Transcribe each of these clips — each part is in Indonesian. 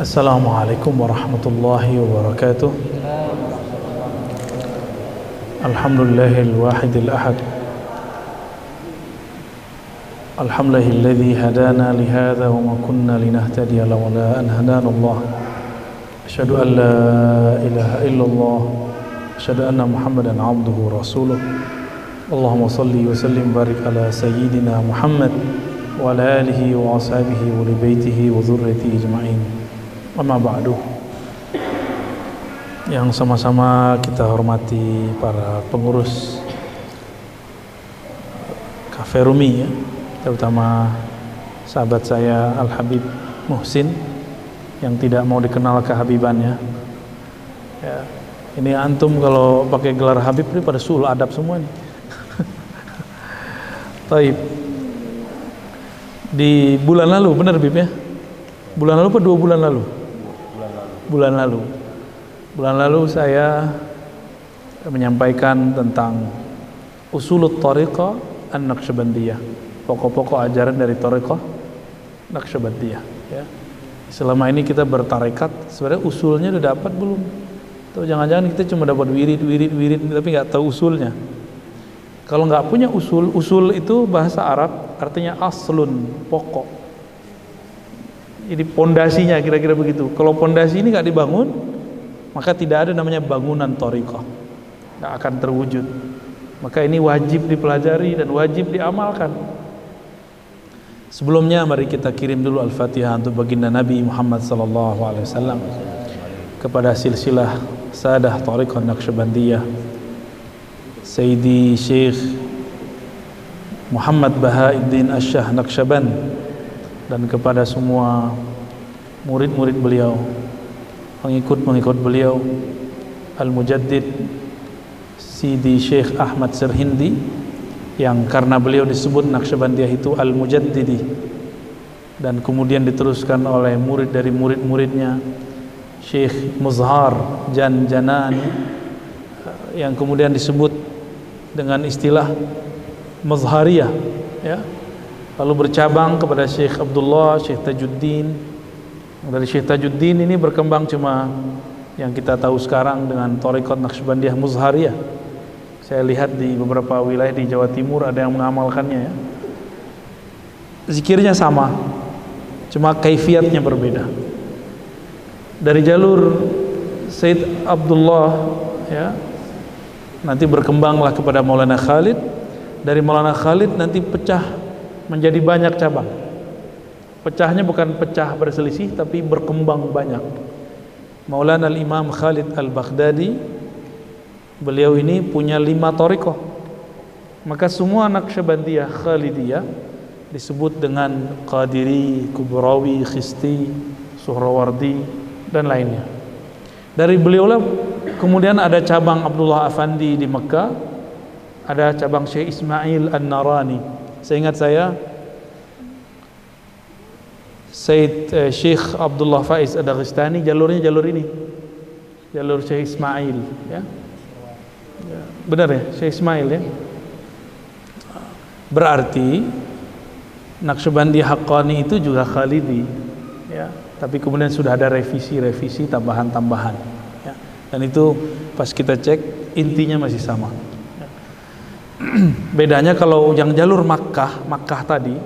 السلام عليكم ورحمة الله وبركاته. الحمد لله الواحد الأحد. الحمد لله الذي هدانا لهذا وما كنا لنهتدي لولا أن هدانا الله. أشهد أن لا إله إلا الله. أشهد أن محمدا عبده ورسوله. اللهم صل وسلم وبارك على سيدنا محمد وعلى آله وأصحابه ولبيته وذريته أجمعين. Amma ba'du. Yang sama-sama kita hormati para pengurus Cafe Rumi ya Terutama sahabat saya Al-Habib Muhsin Yang tidak mau dikenal kehabibannya ya. Ini antum kalau pakai gelar Habib ini pada sul adab semua nih. Taib. Di bulan lalu benar Bib ya? Bulan lalu atau dua bulan lalu? Bulan lalu. Bulan lalu saya menyampaikan tentang usulut tariqah an-Naqsyabandiyah. Pokok-pokok ajaran dari tariqah Naqsyabandiyah, ya. Selama ini kita bertarekat, sebenarnya usulnya udah dapat belum? Atau jangan-jangan kita cuma dapat wirid, wirid, wirid, tapi nggak tahu usulnya. Kalau nggak punya usul, usul itu bahasa Arab artinya aslun, pokok. Ini pondasinya kira-kira begitu. Kalau pondasi ini nggak dibangun, maka tidak ada namanya bangunan torikoh. Tidak akan terwujud. Maka ini wajib dipelajari dan wajib diamalkan. Sebelumnya mari kita kirim dulu Al-Fatihah untuk baginda Nabi Muhammad sallallahu alaihi wasallam kepada silsilah sadah tariqah Naqsyabandiyah Sayyidi Syekh Muhammad Bahauddin Asyah Naqsyaban dan kepada semua murid-murid beliau pengikut-pengikut beliau Al-Mujaddid Sidi Syekh Ahmad Serhindi yang karena beliau disebut Naqsyabandiyah itu Al-Mujaddidi dan kemudian diteruskan oleh murid dari murid-muridnya Syekh Muzhar Jan Janani yang kemudian disebut dengan istilah Muzhariyah ya lalu bercabang kepada Syekh Abdullah Syekh Tajuddin. Dari Syekh Tajuddin ini berkembang cuma yang kita tahu sekarang dengan Torikot Naqsyabandiyah Muzhariyah. Saya lihat di beberapa wilayah di Jawa Timur ada yang mengamalkannya ya. Zikirnya sama cuma kaifiatnya berbeda. Dari jalur Said Abdullah ya nanti berkembanglah kepada Maulana Khalid. Dari Maulana Khalid nanti pecah menjadi banyak cabang. Pecahnya bukan pecah berselisih tapi berkembang banyak. Maulana Al-Imam Khalid Al-Baghdadi beliau ini punya lima torikoh. Maka semua anak Syabandiyah Khalidiyah disebut dengan Qadiri, Kubrawi, Khisti, Suhrawardi dan lainnya. Dari beliau lah kemudian ada cabang Abdullah Afandi di Mekah ada cabang Syekh Ismail An-Narani saya ingat saya Said uh, Syekh Abdullah Faiz Adaghistani jalurnya jalur ini jalur Syekh Ismail ya. ya benar ya Syekh Ismail ya berarti Naqsyabandi Haqqani itu juga Khalidi ya tapi kemudian sudah ada revisi-revisi tambahan-tambahan ya. dan itu pas kita cek intinya masih sama. bedanya kalau yang jalur Makkah Makkah tadi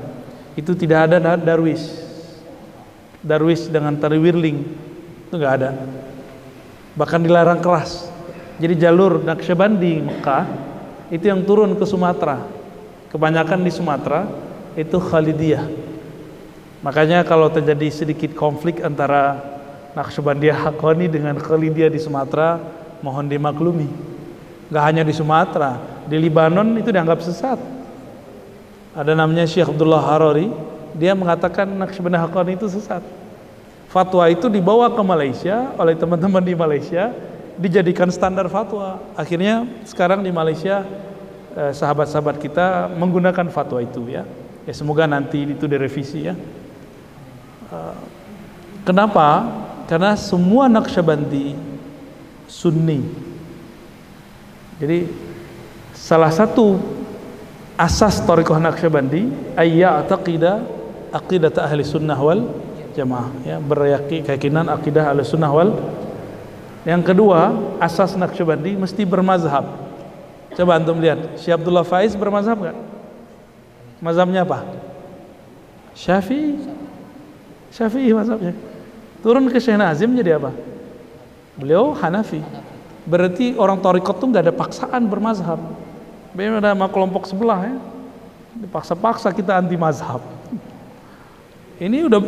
itu tidak ada darwis. Darwis dengan tari wirling itu nggak ada. Bahkan dilarang keras. Jadi jalur Naqsyabandi Mekah itu yang turun ke Sumatera. Kebanyakan di Sumatera itu Khalidiyah. Makanya kalau terjadi sedikit konflik antara Naqsyabandiyah Hakoni dengan Khalidiyah di Sumatera mohon dimaklumi. Nggak hanya di Sumatera di Libanon itu dianggap sesat ada namanya Syekh Abdullah Harari dia mengatakan Naqsyabandiyah Haqqani itu sesat. Fatwa itu dibawa ke Malaysia oleh teman-teman di Malaysia dijadikan standar fatwa. Akhirnya sekarang di Malaysia eh, sahabat-sahabat kita menggunakan fatwa itu ya. Ya semoga nanti itu direvisi ya. Eh, kenapa? Karena semua Naqsyabandi Sunni. Jadi salah satu asas Tariqah Naqsyabandi taqida aqidat ahli sunnah wal jamaah. Ya berkeyakinan akidah al-sunnah wal yang kedua asas Naqsyabandi mesti bermazhab. Coba antum lihat Syekh Abdullah Faiz bermazhab nggak? Mazhabnya apa? Syafi'i. Syafi'i mazhabnya. Turun ke Syekh Nazim jadi apa? Beliau Hanafi. Berarti orang Torikot tuh nggak ada paksaan bermazhab beda sama kelompok sebelah ya. Dipaksa-paksa kita anti mazhab. Ini udah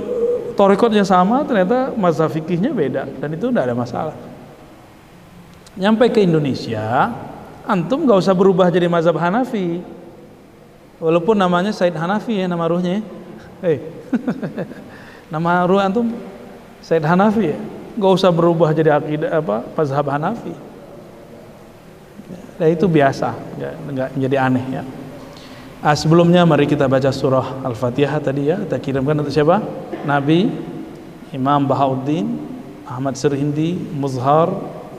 torikotnya sama ternyata mazhab fikihnya beda dan itu tidak ada masalah. Nyampe ke Indonesia antum gak usah berubah jadi mazhab Hanafi. Walaupun namanya Said Hanafi ya nama ruhnya hey. nama ruh antum Said Hanafi ya. Gak usah berubah jadi akidah apa mazhab Hanafi ya, itu biasa. Nggak menjadi aneh ya. Ah, sebelumnya mari kita baca surah Al-Fatihah tadi ya. Kita kirimkan untuk siapa? Nabi Imam Bahauddin Ahmad Sirhindi Muzhar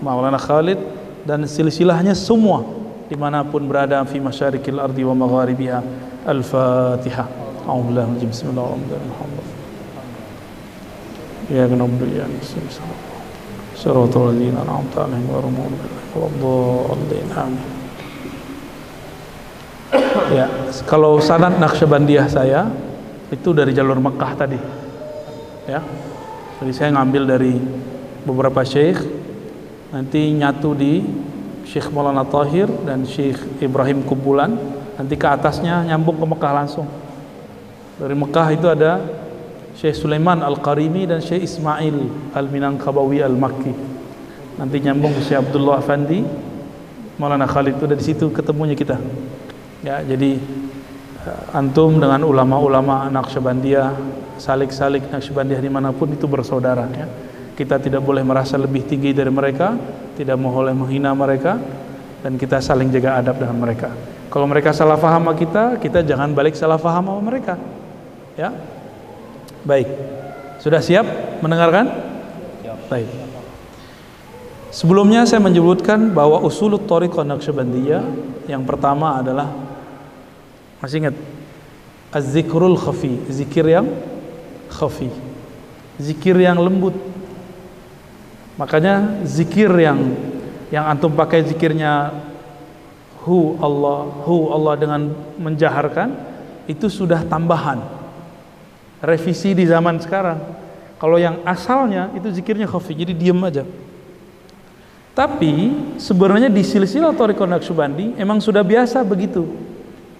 Maulana Khalid dan silsilahnya semua di mana pun berada fi masyarikil ardi wa magharibiha. Al-fatihah. Bismillahirrahmanirrahim. Ya na'budu ya an'amta 'alaihim ghairil maghdubi 'alaihim Ya, kalau sanad Naqsyabandiyah saya itu dari jalur Mekah tadi. Ya. Jadi saya ngambil dari beberapa syekh nanti nyatu di Syekh Maulana Tahir dan Syekh Ibrahim Kubulan nanti ke atasnya nyambung ke Mekah langsung dari Mekah itu ada Syekh Sulaiman Al-Qarimi dan Syekh Ismail Al-Minangkabawi Al-Makki. Nanti nyambung ke Syekh Abdullah Afandi Maulana Khalid itu dari situ ketemunya kita. Ya jadi antum dengan ulama-ulama Naqsyabandiyah salik-salik Naqsyabandiyah di mana pun itu bersaudara ya. Kita tidak boleh merasa lebih tinggi dari mereka tidak boleh menghina mereka dan kita saling jaga adab dengan mereka. Kalau mereka salah faham sama kita kita jangan balik salah faham sama mereka. Ya baik. Sudah siap mendengarkan? Baik. Sebelumnya saya menyebutkan bahwa usulut tariqah naqsyabandiyah yang pertama adalah masih ingat? Az-zikrul khafi zikir yang khafi. Zikir yang lembut. Makanya zikir yang yang antum pakai zikirnya hu Allah, hu Allah dengan menjaharkan itu sudah tambahan. Revisi di zaman sekarang. Kalau yang asalnya itu zikirnya khafi, jadi diam aja. Tapi sebenarnya di silsilah Thariqah Naqsyabandi emang sudah biasa begitu.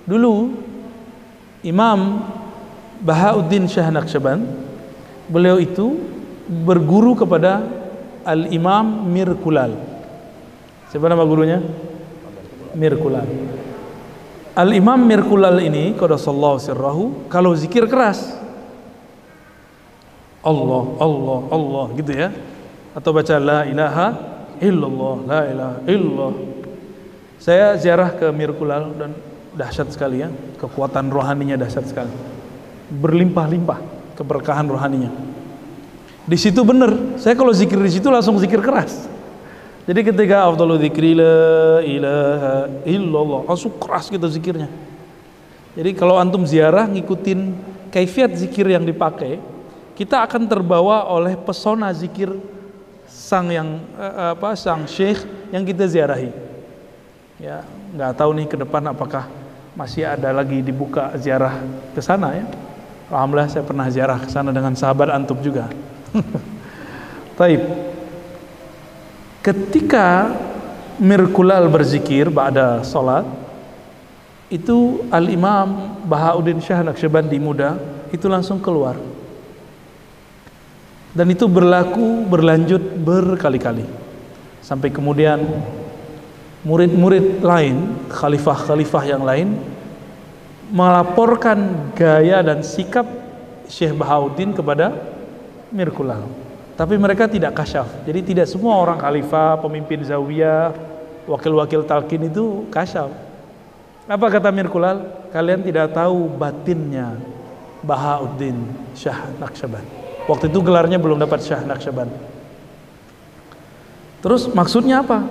Dulu Imam Bahauddin Syah Naqsyaband beliau itu berguru kepada Al-Imam Mirkulal. Siapa nama gurunya? Mirkulal. Al-Imam Mirkulal ini qadasallahu sirrahu kalau zikir keras Allah, Allah, Allah gitu ya. Atau baca la ilaha illallah, la ilaha illallah. Saya ziarah ke Mirkulal dan dahsyat sekali ya. Kekuatan rohaninya dahsyat sekali. Berlimpah-limpah keberkahan rohaninya. Di situ benar. Saya kalau zikir di situ langsung zikir keras. Jadi ketika afdalu dzikri la ilaha illallah, langsung keras kita zikirnya. Jadi kalau antum ziarah ngikutin kaifiat zikir yang dipakai, kita akan terbawa oleh pesona zikir sang yang eh, apa sang syekh yang kita ziarahi. Ya, nggak tahu nih ke depan apakah masih ada lagi dibuka ziarah ke sana ya. Alhamdulillah saya pernah ziarah ke sana dengan sahabat antum juga. Taib. Ketika Mirkulal berzikir pada salat itu Al-Imam Bahauddin Syah Naqsyabandi muda itu langsung keluar. Dan itu berlaku berlanjut berkali-kali. Sampai kemudian murid-murid lain, khalifah-khalifah yang lain melaporkan gaya dan sikap Syekh Bahauddin kepada Mirkulal. Tapi mereka tidak kasyaf. Jadi tidak semua orang khalifah, pemimpin zawiyah, wakil-wakil talqin itu kasyaf. Apa kata Mirkulal? Kalian tidak tahu batinnya Bahauddin Syah Naqsyaband. Waktu itu gelarnya belum dapat Syah Naqsyaband. Terus maksudnya apa?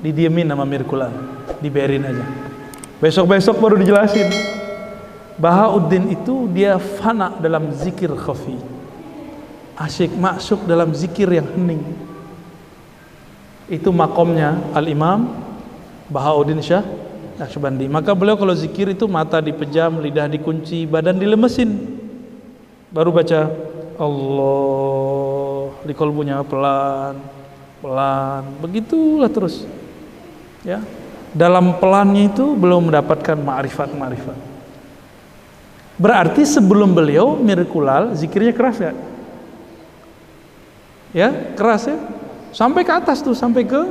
Didiemin nama Mirkulal, diberin aja. Besok-besok baru dijelasin. Bahauddin itu dia fana dalam zikir khafi asyik masuk dalam zikir yang hening itu makomnya al-imam Bahauddin Syah Naqsyabandi maka beliau kalau zikir itu mata dipejam lidah dikunci badan dilemesin baru baca Allah di kolbunya pelan pelan. Begitulah terus ya. Dalam pelannya itu belum mendapatkan ma'rifat ma'rifat berarti sebelum beliau mirakulal zikirnya keras ya ya keras ya? Sampai ke atas tuh sampai ke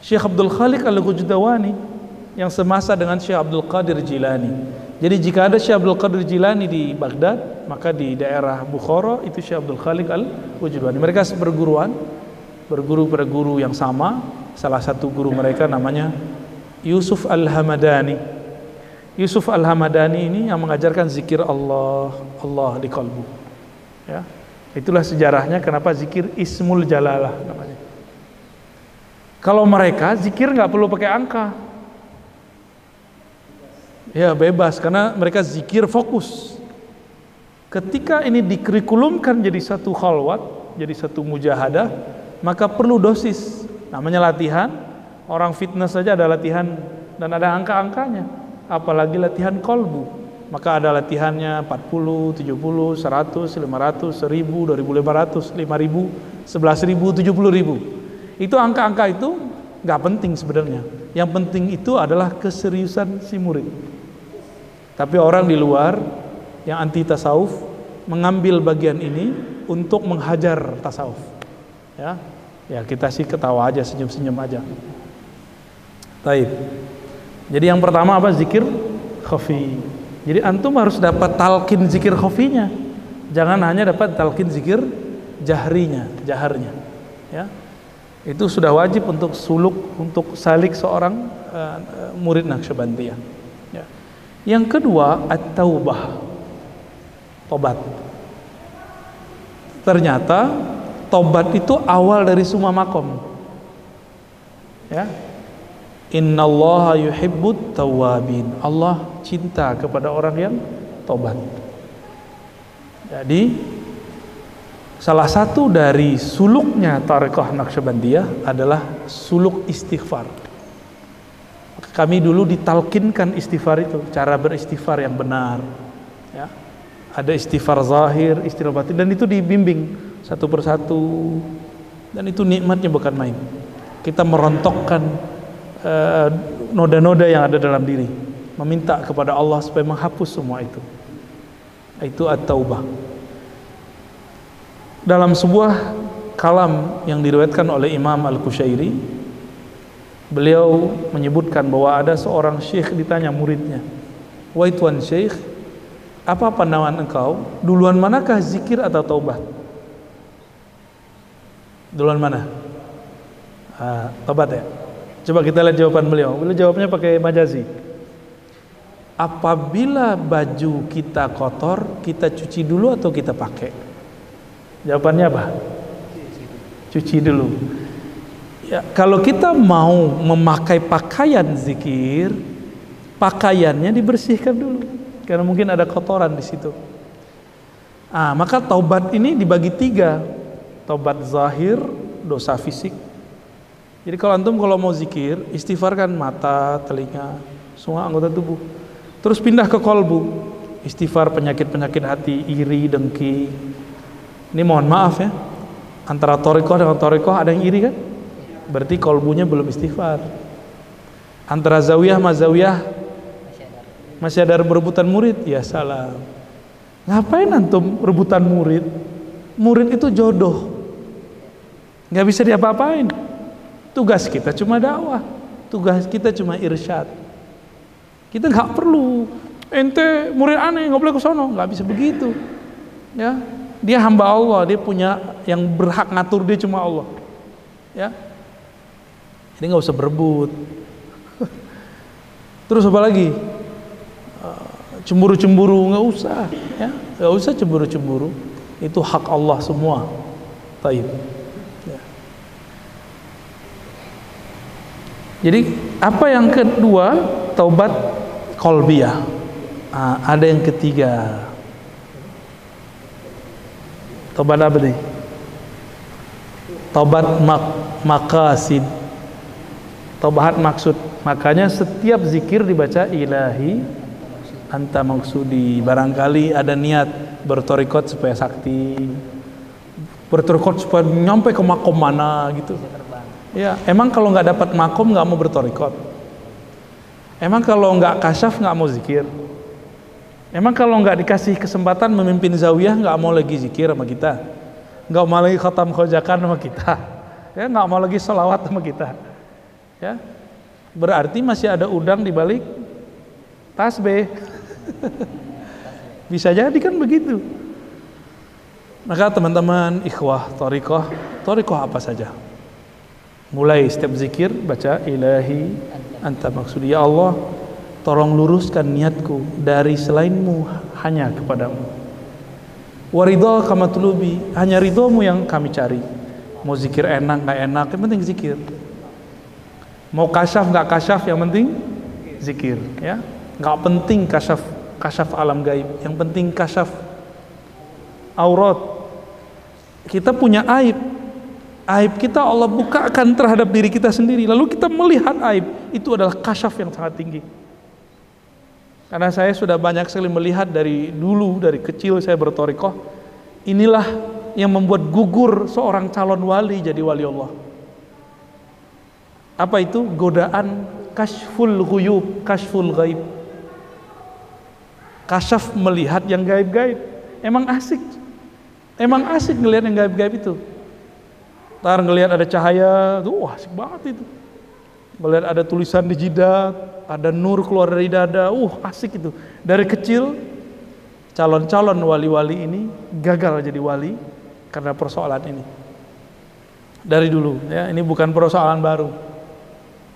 Syekh Abdul Khaliq Al-Ghujdawani yang semasa dengan Syekh Abdul Qadir Jilani. Jadi jika ada Syekh Abdul Qadir Jilani di Baghdad, maka di daerah Bukhara itu Syekh Abdul Khaliq Al-Ghujdawani. Mereka berguruan, berguru pada guru yang sama. Salah satu guru mereka namanya Yusuf Al-Hamadani. Yusuf Al-Hamadani ini yang mengajarkan zikir Allah, Allah di kalbu. Ya. Itulah sejarahnya kenapa zikir Ismul Jalalah namanya. Kalau mereka zikir nggak perlu pakai angka. Ya bebas karena mereka zikir fokus. Ketika ini dikurikulumkan jadi satu khalwat, jadi satu mujahadah, maka perlu dosis. Namanya latihan. Orang fitness saja ada latihan dan ada angka-angkanya. Apalagi latihan kolbu maka ada latihannya 40, 70, 100, 500, 1000, 2500, 5000, 11000, 70000. Itu angka-angka itu nggak penting sebenarnya. Yang penting itu adalah keseriusan si murid. Tapi orang di luar yang anti tasawuf mengambil bagian ini untuk menghajar tasawuf. Ya, ya kita sih ketawa aja, senyum-senyum aja. Taib. Jadi yang pertama apa zikir khafi. Jadi antum harus dapat talkin zikir khofinya. Jangan hanya dapat talkin zikir jahrinya, jaharnya. Ya. Itu sudah wajib untuk suluk untuk salik seorang uh, murid Naqsyabandiyah. Ya. Yang kedua, at-taubah. Tobat. Ternyata tobat itu awal dari semua makom. Ya, Innallaha yuhibbut tawabin. Allah cinta kepada orang yang tobat. Jadi salah satu dari suluknya Tariqah Naqsyabandiyah adalah suluk istighfar. Kami dulu ditalkinkan istighfar itu, cara beristighfar yang benar. Ya. Ada istighfar zahir, istighfar batin dan itu dibimbing satu persatu. Dan itu nikmatnya bukan main. Kita merontokkan Eh, noda-noda yang ada dalam diri meminta kepada Allah supaya menghapus semua itu itu at-taubah dalam sebuah kalam yang diriwayatkan oleh Imam Al-Kushairi beliau menyebutkan bahwa ada seorang syekh ditanya muridnya wahai tuan syekh apa pandangan engkau duluan manakah zikir atau taubat duluan mana ah, taubat ya Coba kita lihat jawaban beliau. Beliau jawabnya pakai majazi. Apabila baju kita kotor, kita cuci dulu atau kita pakai? Jawabannya apa? Cuci dulu. Ya, kalau kita mau memakai pakaian zikir, pakaiannya dibersihkan dulu karena mungkin ada kotoran di situ. Ah, maka taubat ini dibagi tiga. Taubat zahir, dosa fisik, jadi kalau antum kalau mau zikir, istighfar kan mata, telinga, semua anggota tubuh. Terus pindah ke kolbu, istighfar penyakit-penyakit hati, iri, dengki. Ini mohon maaf ya, antara torikoh dengan torikoh ada yang iri kan? Berarti kolbunya belum istighfar. Antara zawiyah sama zawiyah masih ada berebutan murid, ya salah. Ngapain antum rebutan murid? Murid itu jodoh, nggak bisa diapa-apain Tugas kita cuma dakwah. Tugas kita cuma irsyad. Kita nggak perlu ente murid aneh nggak boleh ke sono, nggak bisa begitu. Ya, dia hamba Allah, dia punya yang berhak ngatur dia cuma Allah. Ya, ini nggak usah berebut. Terus apa lagi? Eh, cemburu-cemburu nggak usah, ya, nggak usah cemburu-cemburu. Itu hak Allah semua. Taib. Jadi apa yang kedua taubat kolbiah. Nah, ada yang ketiga. Tobat apa nih? Tobat mak makasid. Tobat maksud. Makanya setiap zikir dibaca ilahi anta maksudi. Barangkali ada niat bertorikot supaya sakti. Bertorikot supaya nyampe ke makom mana gitu. Ya, emang kalau nggak dapat makom nggak mau bertorikot. Emang kalau nggak kasyaf nggak mau zikir. Emang kalau nggak dikasih kesempatan memimpin zawiyah nggak mau lagi zikir sama kita, nggak mau lagi khatam khojakan sama kita, ya nggak mau lagi salawat sama kita, ya berarti masih ada udang di balik tasbih. Bisa jadi kan begitu. Maka teman-teman ikhwah torikoh, torikoh apa saja. Mulai setiap zikir baca ilahi anta maksudi ya Allah Tolong luruskan niatku dari selainmu hanya kepadamu. Waridho kama tulubi, hanya ridhomu yang kami cari. Mau zikir enak nggak enak, yang penting zikir. Mau kasyaf nggak kasyaf, yang penting zikir. Ya, nggak penting kasyaf kasyaf alam gaib, yang penting kasyaf aurat. Kita punya aib, aib kita Allah bukakan terhadap diri kita sendiri. Lalu kita melihat aib, itu adalah kasyaf yang sangat tinggi. Karena saya sudah banyak sekali melihat dari dulu, dari kecil saya bertorikoh. Inilah yang membuat gugur seorang calon wali jadi wali Allah. Apa itu? Godaan kashful ghuyub, kashful gaib. Kasyaf melihat yang gaib-gaib. Emang asik. Emang asik ngelihat yang gaib-gaib itu. Ntar ngelihat ada cahaya, tuh wah asik banget itu melihat ada tulisan di jidat, ada nur keluar dari dada, uh asik itu. Dari kecil calon-calon wali-wali ini gagal jadi wali karena persoalan ini. Dari dulu ya, ini bukan persoalan baru.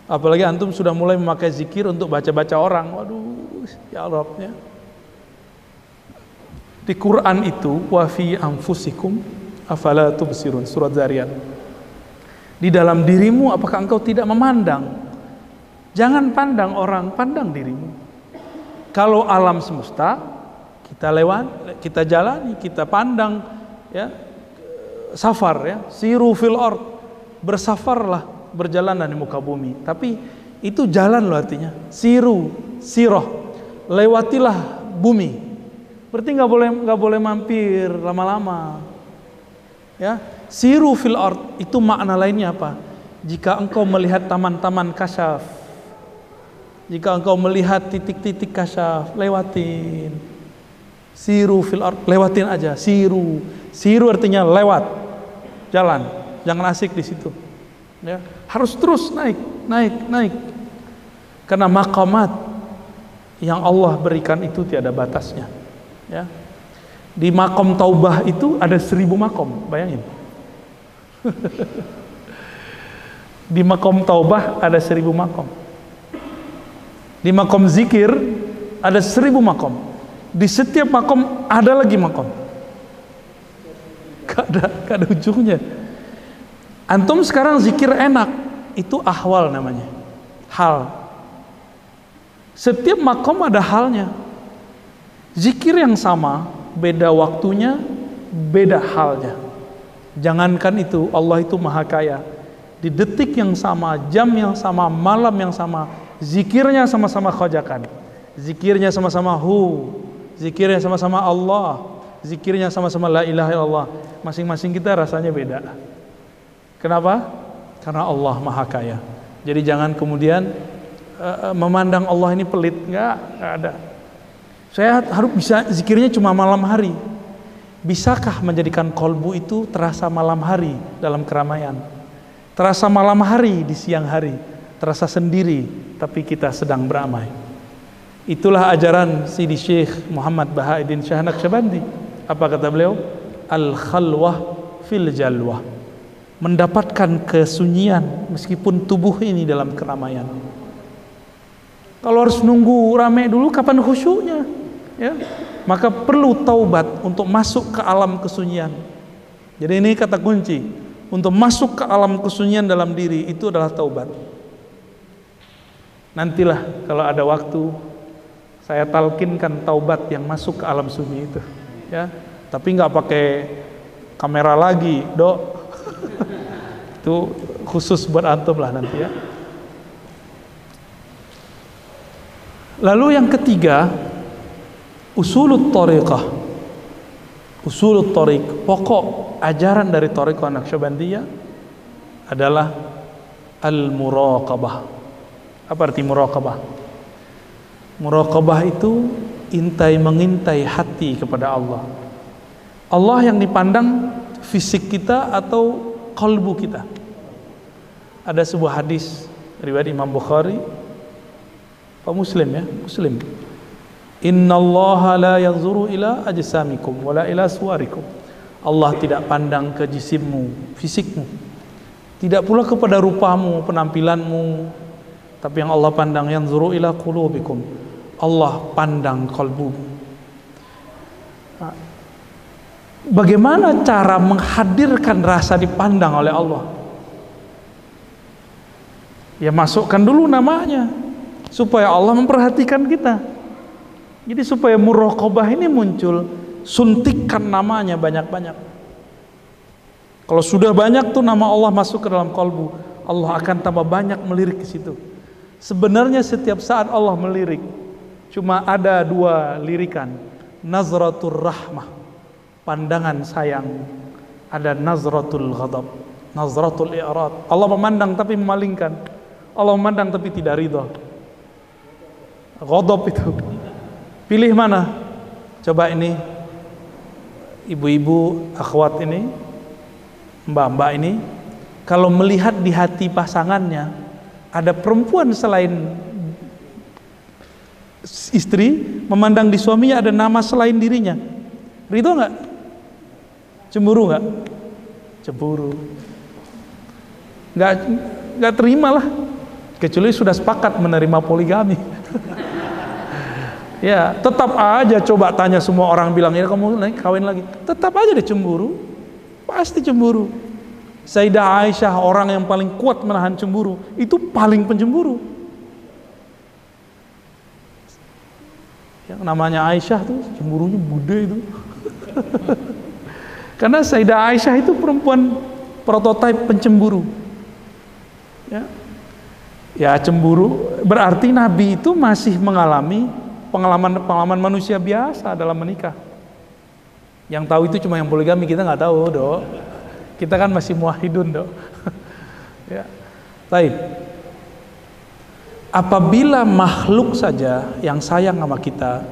Apalagi antum sudah mulai memakai zikir untuk baca-baca orang. Waduh, ya Allah ya. Di Quran itu wa fi anfusikum afala tubsirun surat Zariyat di dalam dirimu apakah engkau tidak memandang? Jangan pandang orang pandang dirimu. Kalau alam semesta kita lewat kita jalani kita pandang ya. Safar ya. Siru fil ard. Bersafarlah berjalan di muka bumi tapi itu jalan loh artinya siru siroh lewatilah bumi berarti nggak boleh nggak boleh mampir lama-lama ya Siru fil ard itu makna lainnya apa? Jika engkau melihat taman-taman kasyaf, jika engkau melihat titik-titik kasyaf, lewatin. Siru fil ard, lewatin aja. Siru, siru artinya lewat, jalan. Jangan asik di situ. Ya, harus terus naik, naik, naik. Karena makamat yang Allah berikan itu tiada batasnya. Ya, di makom taubah itu ada seribu makom, bayangin. Di makom taubah ada seribu makom. Di makom zikir ada seribu makom. Di setiap makom ada lagi makom. Gak ada, ujungnya. Antum sekarang zikir enak, itu ahwal namanya. Hal. Setiap makom ada halnya. Zikir yang sama, beda waktunya, beda halnya. Jangankan itu, Allah itu maha kaya. Di detik yang sama, jam yang sama, malam yang sama, zikirnya sama-sama khojakan. Zikirnya sama-sama hu, zikirnya sama-sama Allah, zikirnya sama-sama la ilaha illallah. Masing-masing kita rasanya beda. Kenapa? Karena Allah maha kaya. Jadi jangan kemudian uh, memandang Allah ini pelit, enggak, enggak ada. Saya harus bisa zikirnya cuma malam hari. Bisakah menjadikan kolbu itu terasa malam hari dalam keramaian? Terasa malam hari di siang hari, terasa sendiri tapi kita sedang beramai. Itulah ajaran Sidi Syekh Muhammad Bahaiddin Syah Naqsyabandi. Apa kata beliau? Al-khalwah fil jalwah. Mendapatkan kesunyian meskipun tubuh ini dalam keramaian. Kalau harus nunggu rame dulu kapan khusyuknya? Ya, maka perlu taubat untuk masuk ke alam kesunyian. Jadi ini kata kunci untuk masuk ke alam kesunyian dalam diri itu adalah taubat. Nantilah kalau ada waktu saya talkinkan taubat yang masuk ke alam sunyi itu, ya. Tapi nggak pakai kamera lagi dok itu khusus buat antum lah nanti ya. Lalu yang ketiga usulut tariqah. Usulut tariq. Pokok ajaran dari tariqah Naqsyabandiyah adalah al-muraqabah. Apa arti muraqabah? Muraqabah itu intai mengintai hati kepada Allah. Allah yang dipandang fisik kita atau kalbu kita ada sebuah hadis riwayat Imam Bukhari Pak Muslim ya Muslim Inna Allah la yanzuru ila ajsamikum wala ila suwarikum. Allah tidak pandang ke jisimmu, fisikmu. Tidak pula kepada rupamu, penampilanmu. Tapi yang Allah pandang yanzuru ila qulubikum. Allah pandang kalbu. Bagaimana cara menghadirkan rasa dipandang oleh Allah? Ya masukkan dulu namanya supaya Allah memperhatikan kita. Jadi supaya muraqabah ini muncul, suntikkan namanya banyak-banyak. Kalau sudah banyak tuh nama Allah masuk ke dalam kalbu, Allah akan tambah banyak melirik ke situ. Sebenarnya setiap saat Allah melirik, cuma ada dua lirikan, nazratul rahmah, pandangan sayang, ada nazratul ghadab, nazratul i'rad. Allah memandang tapi memalingkan. Allah memandang tapi tidak ridha. Ghadab itu Pilih mana? Coba ini ibu-ibu akhwat ini, mbak-mbak ini, kalau melihat di hati pasangannya ada perempuan selain istri, memandang di suaminya ada nama selain dirinya, ridho nggak? Cemburu nggak? Cemburu. Nggak nggak terima lah, kecuali sudah sepakat menerima poligami. Ya, tetap aja coba tanya semua orang bilang ya kamu naik kawin lagi. Tetap aja dia cemburu. Pasti cemburu. Sayyidah Aisyah orang yang paling kuat menahan cemburu, itu paling pencemburu. Yang namanya Aisyah tuh cemburunya bude itu. Karena Sayyidah Aisyah itu perempuan prototipe pencemburu. Ya. Ya cemburu berarti Nabi itu masih mengalami pengalaman-pengalaman manusia biasa dalam menikah. Yang tahu itu cuma yang poligami, kita nggak tahu, dok. Kita kan masih muahidun, dok. ya. Baik. Apabila makhluk saja yang sayang sama kita,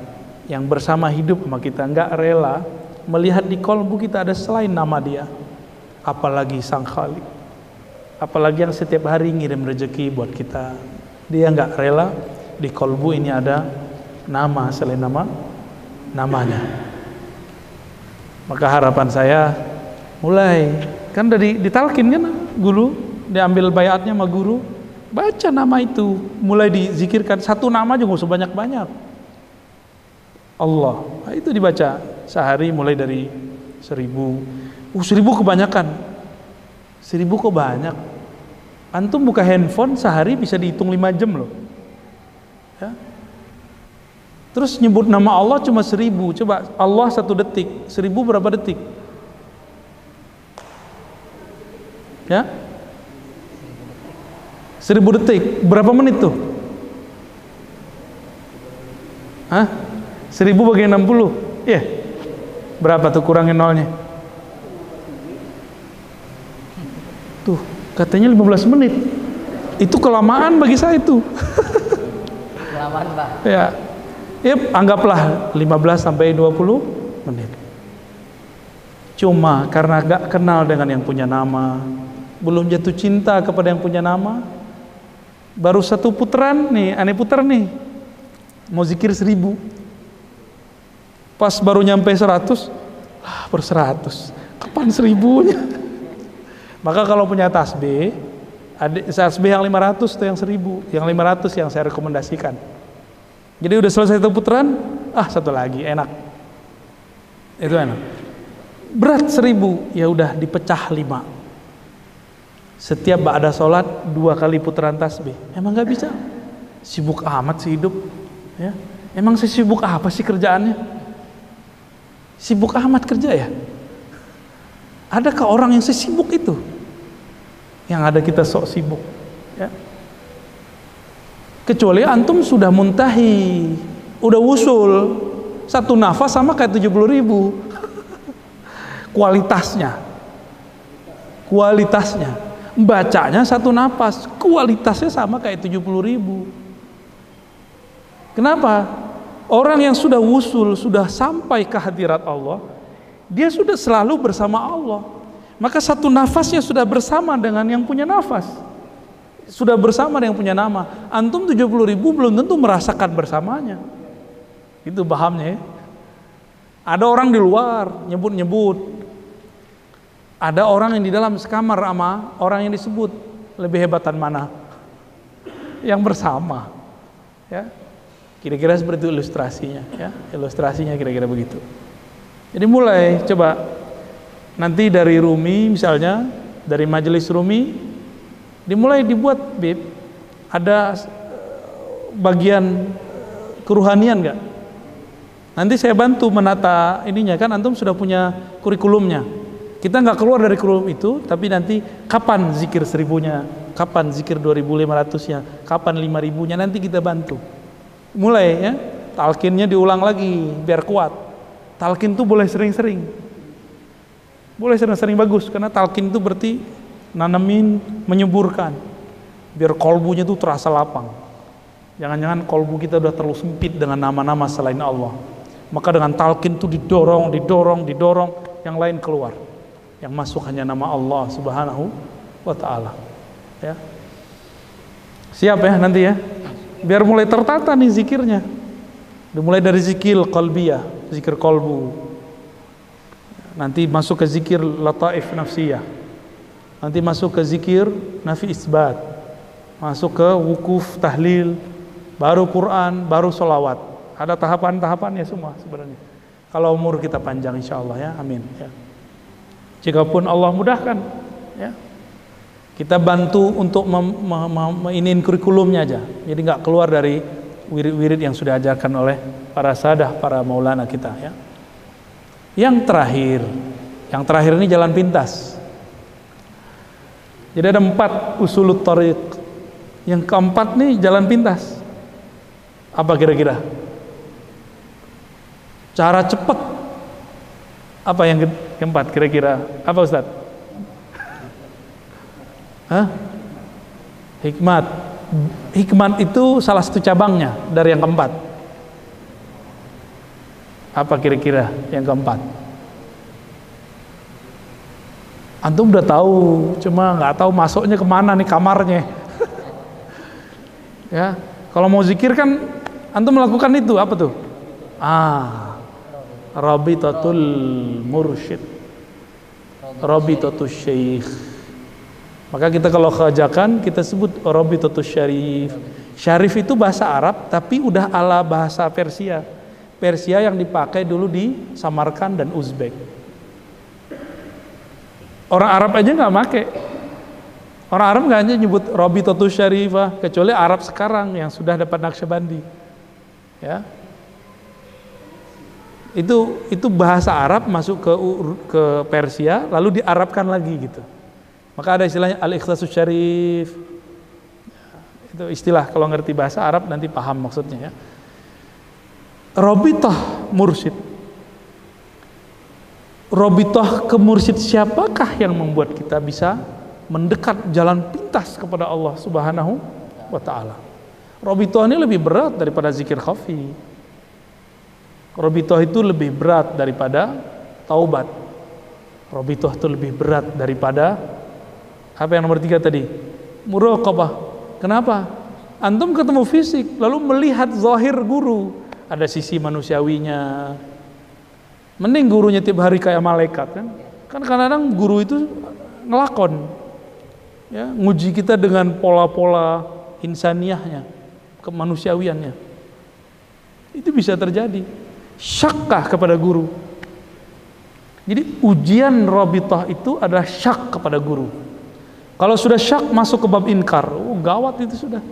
yang bersama hidup sama kita, nggak rela melihat di kolbu kita ada selain nama dia, apalagi sang khalik. Apalagi yang setiap hari ngirim rezeki buat kita. Dia nggak rela di kolbu ini ada nama selain nama namanya. Maka harapan saya mulai kan dari ditalkin kan guru diambil bayatnya sama guru baca nama itu mulai dizikirkan satu nama juga sebanyak banyak Allah itu dibaca sehari mulai dari seribu uh, seribu kebanyakan seribu kok banyak antum buka handphone sehari bisa dihitung lima jam loh ya Terus nyebut nama Allah cuma seribu. Coba Allah satu detik, seribu berapa detik? Ya? Seribu detik, berapa menit tuh? Hah? Seribu bagi enam puluh? Iya. Yeah. Berapa tuh kurangin nolnya? Tuh, katanya 15 menit. Itu kelamaan bagi saya itu. Kelamaan, Pak. Ya, ya anggaplah 15 sampai 20 menit. Cuma karena gak kenal dengan yang punya nama, belum jatuh cinta kepada yang punya nama, baru satu putaran nih, aneh putar nih, mau zikir seribu. Pas baru nyampe seratus, ah, per seratus, kapan seribunya? Maka kalau punya tasbih, tasbih yang 500 atau yang seribu, yang 500 yang saya rekomendasikan. Jadi udah selesai satu putaran, ah satu lagi enak. Itu enak. Berat seribu, ya udah dipecah lima. Setiap ada sholat dua kali putaran tasbih. Emang nggak bisa? Sibuk amat sih hidup. Ya. Emang sih sibuk apa sih kerjaannya? Sibuk amat kerja ya? Adakah orang yang sesibuk itu? Yang ada kita sok sibuk. Ya. Kecuali antum sudah muntahi, udah usul, satu nafas sama kayak 70 ribu. Kualitasnya. Kualitasnya. Bacanya satu nafas, kualitasnya sama kayak 70 ribu. Kenapa? Orang yang sudah wusul, sudah sampai ke hadirat Allah, dia sudah selalu bersama Allah. Maka satu nafasnya sudah bersama dengan yang punya nafas. Sudah bersama dengan yang punya nama. Antum 70 ribu belum tentu merasakan bersamanya. Itu pahamnya ya. Ada orang di luar nyebut-nyebut. Ada orang yang di dalam sekamar sama orang yang disebut. Lebih hebatan mana? Yang bersama. Ya, Kira-kira seperti itu ilustrasinya, ya. Ilustrasinya kira-kira begitu. Jadi mulai coba nanti dari Rumi misalnya, dari majelis Rumi dimulai dibuat bib ada eh, bagian eh, keruhanian enggak? Nanti saya bantu menata ininya kan antum sudah punya kurikulumnya. Kita nggak keluar dari kurikulum itu, tapi nanti kapan zikir seribunya, kapan zikir 2500 nya, kapan 5000 nya nanti kita bantu mulai ya. Talkinnya diulang lagi biar kuat. Talkin tuh boleh sering-sering. Boleh sering-sering bagus karena talkin itu berarti nanamin menyuburkan biar kolbunya tuh terasa lapang. Jangan-jangan kolbu kita udah terlalu sempit dengan nama-nama selain Allah. Maka dengan talkin tuh didorong didorong didorong yang lain keluar. Yang masuk hanya nama Allah subhanahu wa ta'ala. Ya. Siap ya nanti ya biar mulai tertata nih zikirnya. Dimulai dari zikir qalbiyah zikir kolbu nanti masuk ke zikir lataif nafsiyah. Nanti masuk ke zikir nafi isbat. Masuk ke wukuf tahlil baru Quran baru solawat ada tahapan-tahapannya semua sebenarnya. Kalau umur kita panjang insya Allah ya amin ya. jikapun Allah mudahkan ya kita bantu untuk mem, kurikulumnya aja. Jadi nggak keluar dari wirid-wirid yang sudah ajarkan oleh para sadah, para maulana kita ya. Yang terakhir, yang terakhir ini jalan pintas. Jadi ada empat usulut tariq. Yang keempat nih jalan pintas. Apa kira-kira? Cara cepat. Apa yang keempat kira-kira? Apa Ustadz? Hah? Hikmat. Hikmat itu salah satu cabangnya dari yang keempat. Apa kira-kira yang keempat? Antum udah tahu, cuma nggak tahu masuknya ke mana nih kamarnya. ya, kalau mau zikir kan antum melakukan itu apa tuh? Ah, Rabitatul Mursyid. Rabitatul Syekh maka kita kalau keajakan kita sebut Rabitatus Syarif. Syarif itu bahasa Arab tapi udah ala bahasa Persia. Persia yang dipakai dulu di Samarkand dan Uzbek. Orang Arab aja nggak make. Orang Arab nggak hanya nyebut Rabitatus Syarifah kecuali Arab sekarang yang sudah dapat Naqsyabandi. Ya. Itu itu bahasa Arab masuk ke ke Persia lalu diarabkan lagi gitu. Maka ada istilahnya al-ikhlasus syarif. Itu istilah kalau ngerti bahasa Arab nanti paham maksudnya ya. Robitoh mursid. Robitoh ke mursid siapakah yang membuat kita bisa mendekat jalan pintas kepada Allah Subhanahu wa taala. Robitoh ini lebih berat daripada zikir khafi. Robitoh itu lebih berat daripada taubat. Robitoh itu lebih berat daripada apa yang nomor tiga tadi? Muraqabah. Kenapa? Antum ketemu fisik, lalu melihat zahir guru. Ada sisi manusiawinya. Mending gurunya tiap hari kayak malaikat kan? Kan kadang-kadang guru itu ngelakon. Ya, nguji kita dengan pola-pola insaniahnya, kemanusiawiannya. Itu bisa terjadi. Syakkah kepada guru. Jadi ujian robitah itu adalah syak kepada guru. Kalau sudah syak masuk ke bab inkar, oh, gawat itu sudah.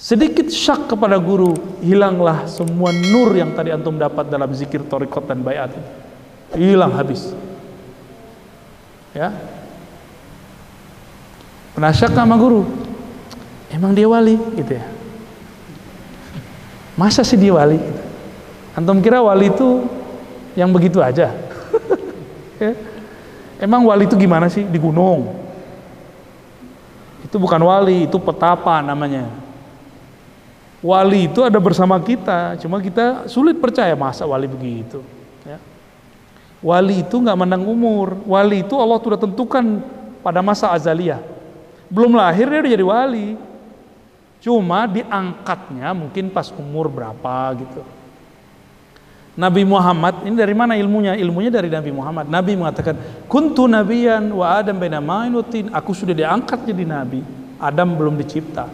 Sedikit syak kepada guru, hilanglah semua nur yang tadi antum dapat dalam zikir torikot dan bayat. Hilang habis. Ya. Pernah syak sama guru. Emang dia wali gitu ya. Masa sih dia wali? Antum kira wali itu yang begitu aja? ya. Emang wali itu gimana sih di gunung? Itu bukan wali, itu petapa namanya. Wali itu ada bersama kita, cuma kita sulit percaya masa wali begitu. Ya. Wali itu nggak menang umur, wali itu Allah sudah tentukan pada masa azaliyah. Belum lahir dia udah jadi wali. Cuma diangkatnya mungkin pas umur berapa gitu. Nabi Muhammad ini dari mana ilmunya? Ilmunya dari Nabi Muhammad. Nabi mengatakan, "Kuntu nabiyan wa Adam baina ma'in Aku sudah diangkat jadi nabi. Adam belum dicipta.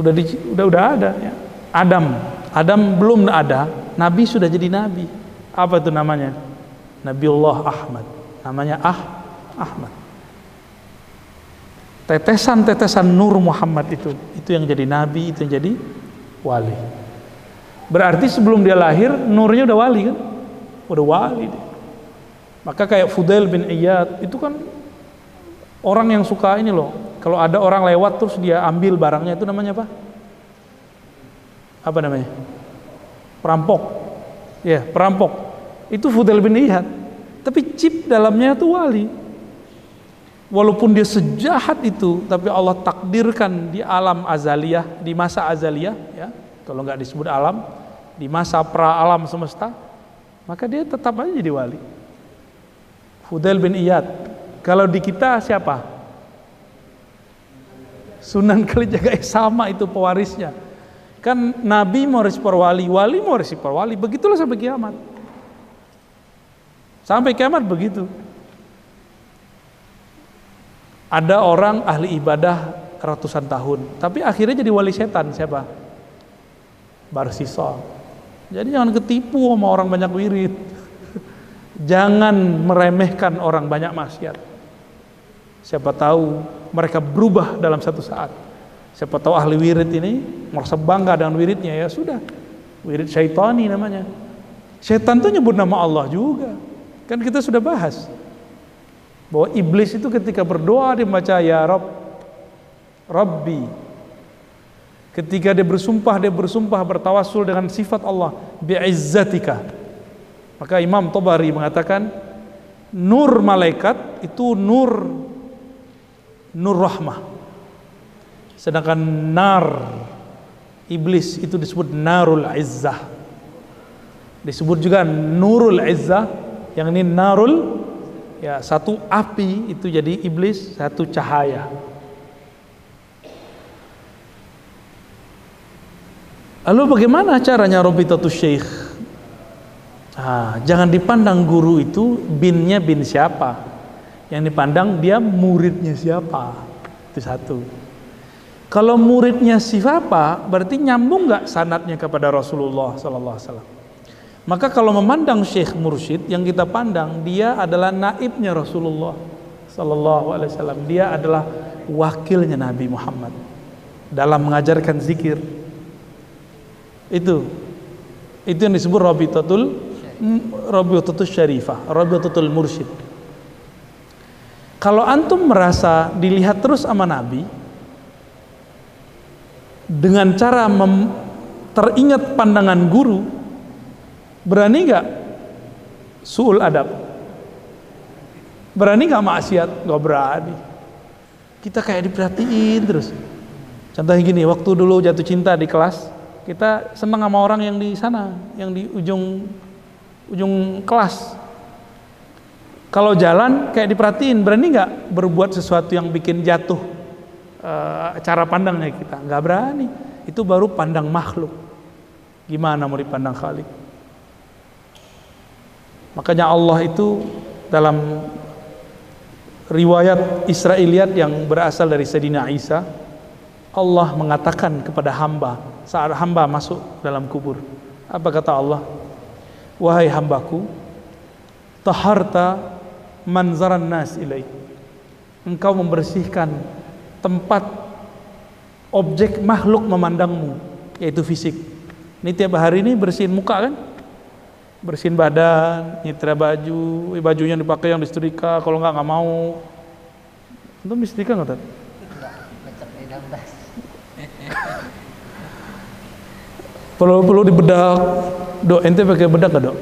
Udah di, udah udah ada ya. Adam, Adam belum ada, nabi sudah jadi nabi. Apa itu namanya? Nabiullah Ahmad. Namanya Ah Ahmad. Tetesan-tetesan nur Muhammad itu, itu yang jadi nabi, itu yang jadi wali. Berarti sebelum dia lahir nurnya udah wali kan? Udah wali dia. Maka kayak Fudail bin Iyad itu kan orang yang suka ini loh. Kalau ada orang lewat terus dia ambil barangnya itu namanya apa? Apa namanya? Perampok. Ya, perampok. Itu Fudail bin Iyad. Tapi chip dalamnya itu wali. Walaupun dia sejahat itu, tapi Allah takdirkan di alam azaliyah, di masa azaliyah, ya, kalau nggak disebut alam di masa pra alam semesta maka dia tetap aja jadi wali. Fudail bin Iyad. Kalau di kita siapa? Sunan Kalijaga. Sama itu pewarisnya. Kan Nabi mau respon wali mau respon wali. Begitulah sampai kiamat. Sampai kiamat begitu. Ada orang ahli ibadah ratusan tahun tapi akhirnya jadi wali setan siapa barsisa. Jadi jangan ketipu sama orang banyak wirid. Jangan meremehkan orang banyak maksiat. Siapa tahu mereka berubah dalam satu saat. Siapa tahu ahli wirid ini merasa bangga dengan wiridnya ya sudah. Wirid syaitani namanya. Setan itu nyebut nama Allah juga. Kan kita sudah bahas bahwa iblis itu ketika berdoa dia membaca ya Rob Rabbi Ketika dia bersumpah, dia bersumpah bertawasul dengan sifat Allah bi'izzatika. Maka Imam Tabari mengatakan nur malaikat itu nur nur rahmah. Sedangkan nar iblis itu disebut narul izzah. Disebut juga nurul izzah yang ini narul ya satu api itu jadi iblis, satu cahaya. Lalu bagaimana caranya Robitatus Syekh? Nah, jangan dipandang guru itu binnya bin siapa. Yang dipandang dia muridnya siapa. Itu satu. Kalau muridnya siapa, berarti nyambung nggak sanatnya kepada Rasulullah Sallallahu Alaihi Wasallam. Maka kalau memandang Syekh Mursyid, yang kita pandang dia adalah naibnya Rasulullah Sallallahu Alaihi Wasallam. Dia adalah wakilnya Nabi Muhammad dalam mengajarkan zikir, itu itu yang disebut Rabitatul Rabitatul Syarifah, Rabitatul Mursyid. Kalau antum merasa dilihat terus sama Nabi dengan cara mem, teringat pandangan guru, berani nggak suul adab? Berani nggak maksiat? Gak berani. Kita kayak diperhatiin terus. Contohnya gini, waktu dulu jatuh cinta di kelas, kita senang sama orang yang di sana, yang di ujung ujung kelas. Kalau jalan kayak diperhatiin, berani nggak berbuat sesuatu yang bikin jatuh uh, cara pandangnya kita? Nggak berani. Itu baru pandang makhluk. Gimana mau dipandang Khalik? Makanya Allah itu dalam riwayat Israiliyat yang berasal dari Sayyidina Isa, Allah mengatakan kepada hamba saat hamba masuk dalam kubur. Apa kata Allah? Wahai hambaku, taharta manzaran nas ilaih. Engkau membersihkan tempat objek makhluk memandangmu, yaitu fisik. Ini tiap hari ini bersihin muka kan? bersihin badan, nyitra baju, bajunya dipakai yang disetrika, kalau nggak nggak mau. Itu disetrika nggak tadi? Perlu perlu dibedak, dok ente pakai bedak nggak dok?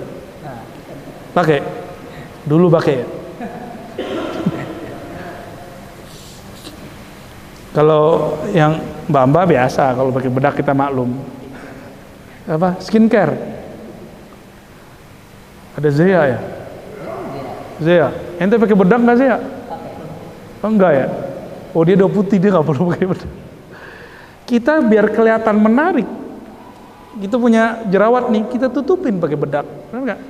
Pakai, dulu pakai ya. Kalau yang mbak-mbak biasa, kalau pakai bedak kita maklum. Apa? Skincare. Ada Zea ya? Zea. Ente pakai bedak nggak Zea? Oh, enggak ya? Oh dia udah putih dia nggak perlu pakai bedak. Kita biar kelihatan menarik. Kita punya jerawat nih, kita tutupin pakai bedak. Benar?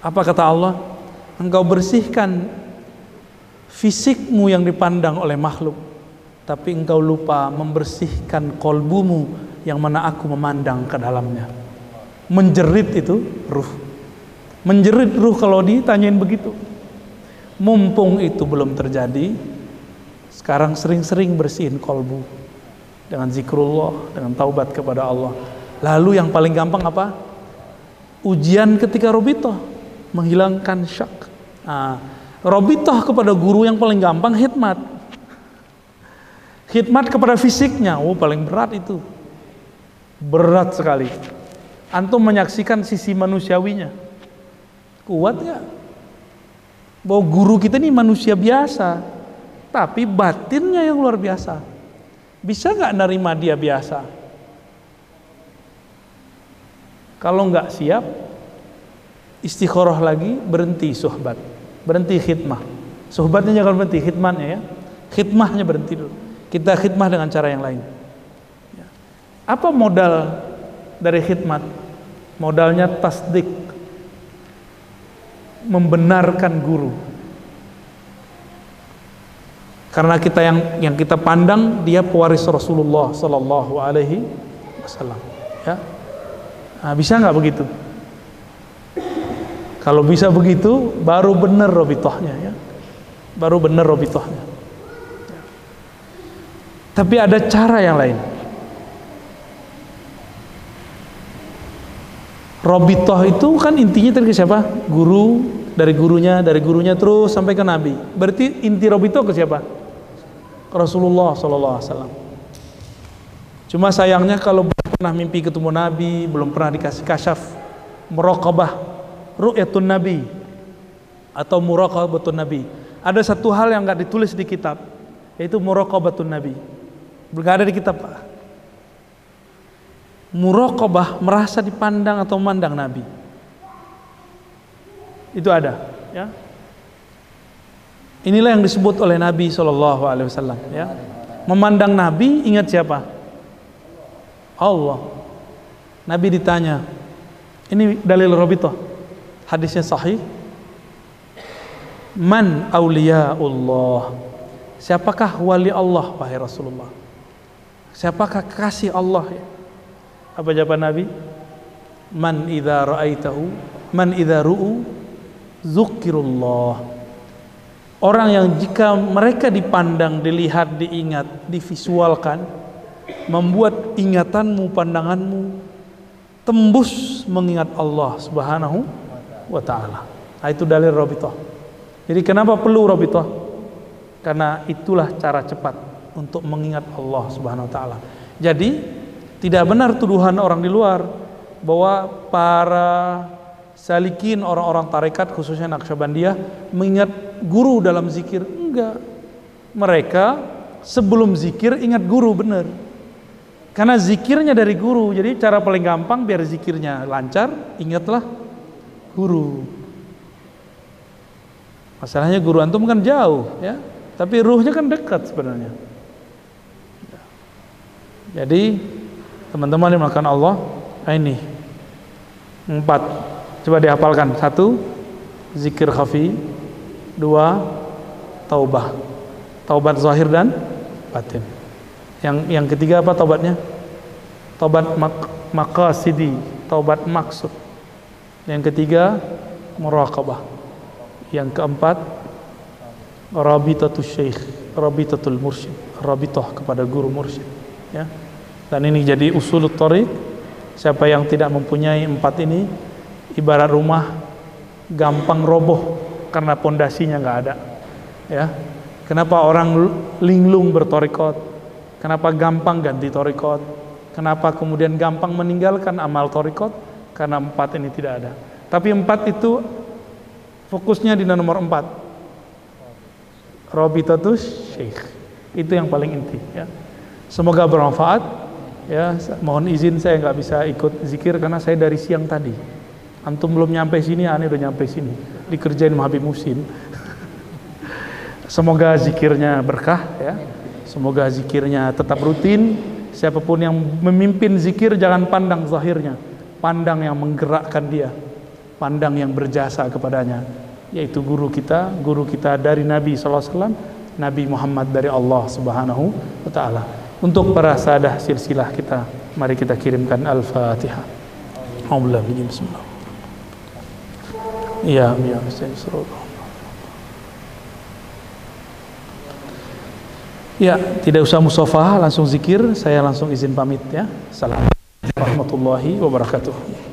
Apa kata Allah? Engkau bersihkan fisikmu yang dipandang oleh makhluk tapi engkau lupa membersihkan kolbumu yang mana aku memandang ke dalamnya. Menjerit itu ruh. Menjerit ruh kalau ditanyain begitu. Mumpung itu belum terjadi, sekarang sering-sering bersihin kolbu dengan zikrullah, dengan taubat kepada Allah. Lalu yang paling gampang apa? Ujian ketika robitoh, menghilangkan syak. Nah, robitoh kepada guru yang paling gampang hikmat Khidmat kepada fisiknya, oh paling berat itu. Berat sekali. Antum menyaksikan sisi manusiawinya. Kuat nggak? Bahwa guru kita ini manusia biasa, tapi batinnya yang luar biasa. Bisa nggak nerima dia biasa? Kalau nggak siap, istikharah lagi, berhenti sohbat, berhenti khidmah. Sohbatnya jangan berhenti, khidmatnya ya. Khidmahnya berhenti dulu kita khidmah dengan cara yang lain. Ya. Apa modal dari khidmat? Modalnya tasdik. Membenarkan guru. Karena kita yang yang kita pandang dia pewaris Rasulullah Sallallahu Alaihi Wasallam. Ya, nah, bisa nggak begitu? Kalau bisa begitu, baru benar robitohnya ya. Baru benar robitohnya. Tapi ada cara yang lain. Robitoh itu kan intinya ke siapa? Guru, dari gurunya, dari gurunya terus sampai ke Nabi. Berarti inti Robitoh ke siapa? Rasulullah Wasallam. Cuma sayangnya kalau belum pernah mimpi ketemu Nabi, belum pernah dikasih kasyaf, muraqabah, ru'yatun Nabi atau muraqabatun Nabi. Ada satu hal yang nggak ditulis di kitab, yaitu muraqabatun Nabi. Nggak ada di kitab Pak. Muraqabah merasa dipandang atau memandang Nabi. Itu ada, ya. Inilah yang disebut oleh Nabi Shallallahu Alaihi Wasallam, ya. Memandang Nabi ingat siapa? Allah. Nabi ditanya, ini dalil Robito, hadisnya sahih. Man Allah. Siapakah wali Allah wahai Rasulullah? Siapakah kasih Allah? Apa jawaban Nabi? Man idza ra'aitahu man idza ru'u zukirullah. Orang yang jika mereka dipandang, dilihat, diingat, divisualkan, membuat ingatanmu, pandanganmu tembus mengingat Allah Subhanahu wa taala. Nah, itu dalil Rabithah. Jadi kenapa perlu Rabithah? Karena itulah cara cepat untuk mengingat Allah Subhanahu wa taala. Jadi tidak benar tuduhan orang di luar bahwa para salikin orang-orang tarekat khususnya Naqsyabandiyah mengingat guru dalam zikir enggak. Mereka sebelum zikir ingat guru benar. Karena zikirnya dari guru. Jadi cara paling gampang biar zikirnya lancar, ingatlah guru. Masalahnya guru antum kan jauh ya, tapi ruhnya kan dekat sebenarnya. Jadi teman-teman yang makan Allah nah ini empat coba dihafalkan. Satu zikir khafi. Dua taubah. Taubat zahir dan batin. Yang yang ketiga apa taubatnya? Taubat mak maqasidi. Taubat maksud. Yang ketiga muraqabah. Yang keempat rabitatul syekh rabitatul mursyid. Rabitah kepada guru mursyid. Ya. Dan ini jadi usul tariq. Siapa yang tidak mempunyai empat ini ibarat rumah gampang roboh karena pondasinya nggak ada. Ya, kenapa orang linglung bertorikot? Kenapa gampang ganti torikot? Kenapa kemudian gampang meninggalkan amal torikot? Karena empat ini tidak ada. Tapi empat itu fokusnya di nomor empat. Robitatus Syekh. Itu yang paling inti. Ya. Semoga bermanfaat. Ya, mohon izin saya nggak bisa ikut zikir karena saya dari siang tadi. Antum belum nyampe sini, aneh udah nyampe sini. Dikerjain Habib Musin. Semoga zikirnya berkah ya. Semoga zikirnya tetap rutin. Siapa pun yang memimpin zikir jangan pandang zahirnya, pandang yang menggerakkan dia, pandang yang berjasa kepadanya, yaitu guru kita, guru kita dari Nabi SAW, Nabi Muhammad dari Allah Subhanahu wa taala. Untuk para sadah silsilah kita, mari kita kirimkan Al-Fatihah. Alhamdulillah bismillah. Iya, saya Ya, tidak usah musafah, langsung zikir. Saya langsung izin pamit ya. Assalamualaikum warahmatullahi wabarakatuh.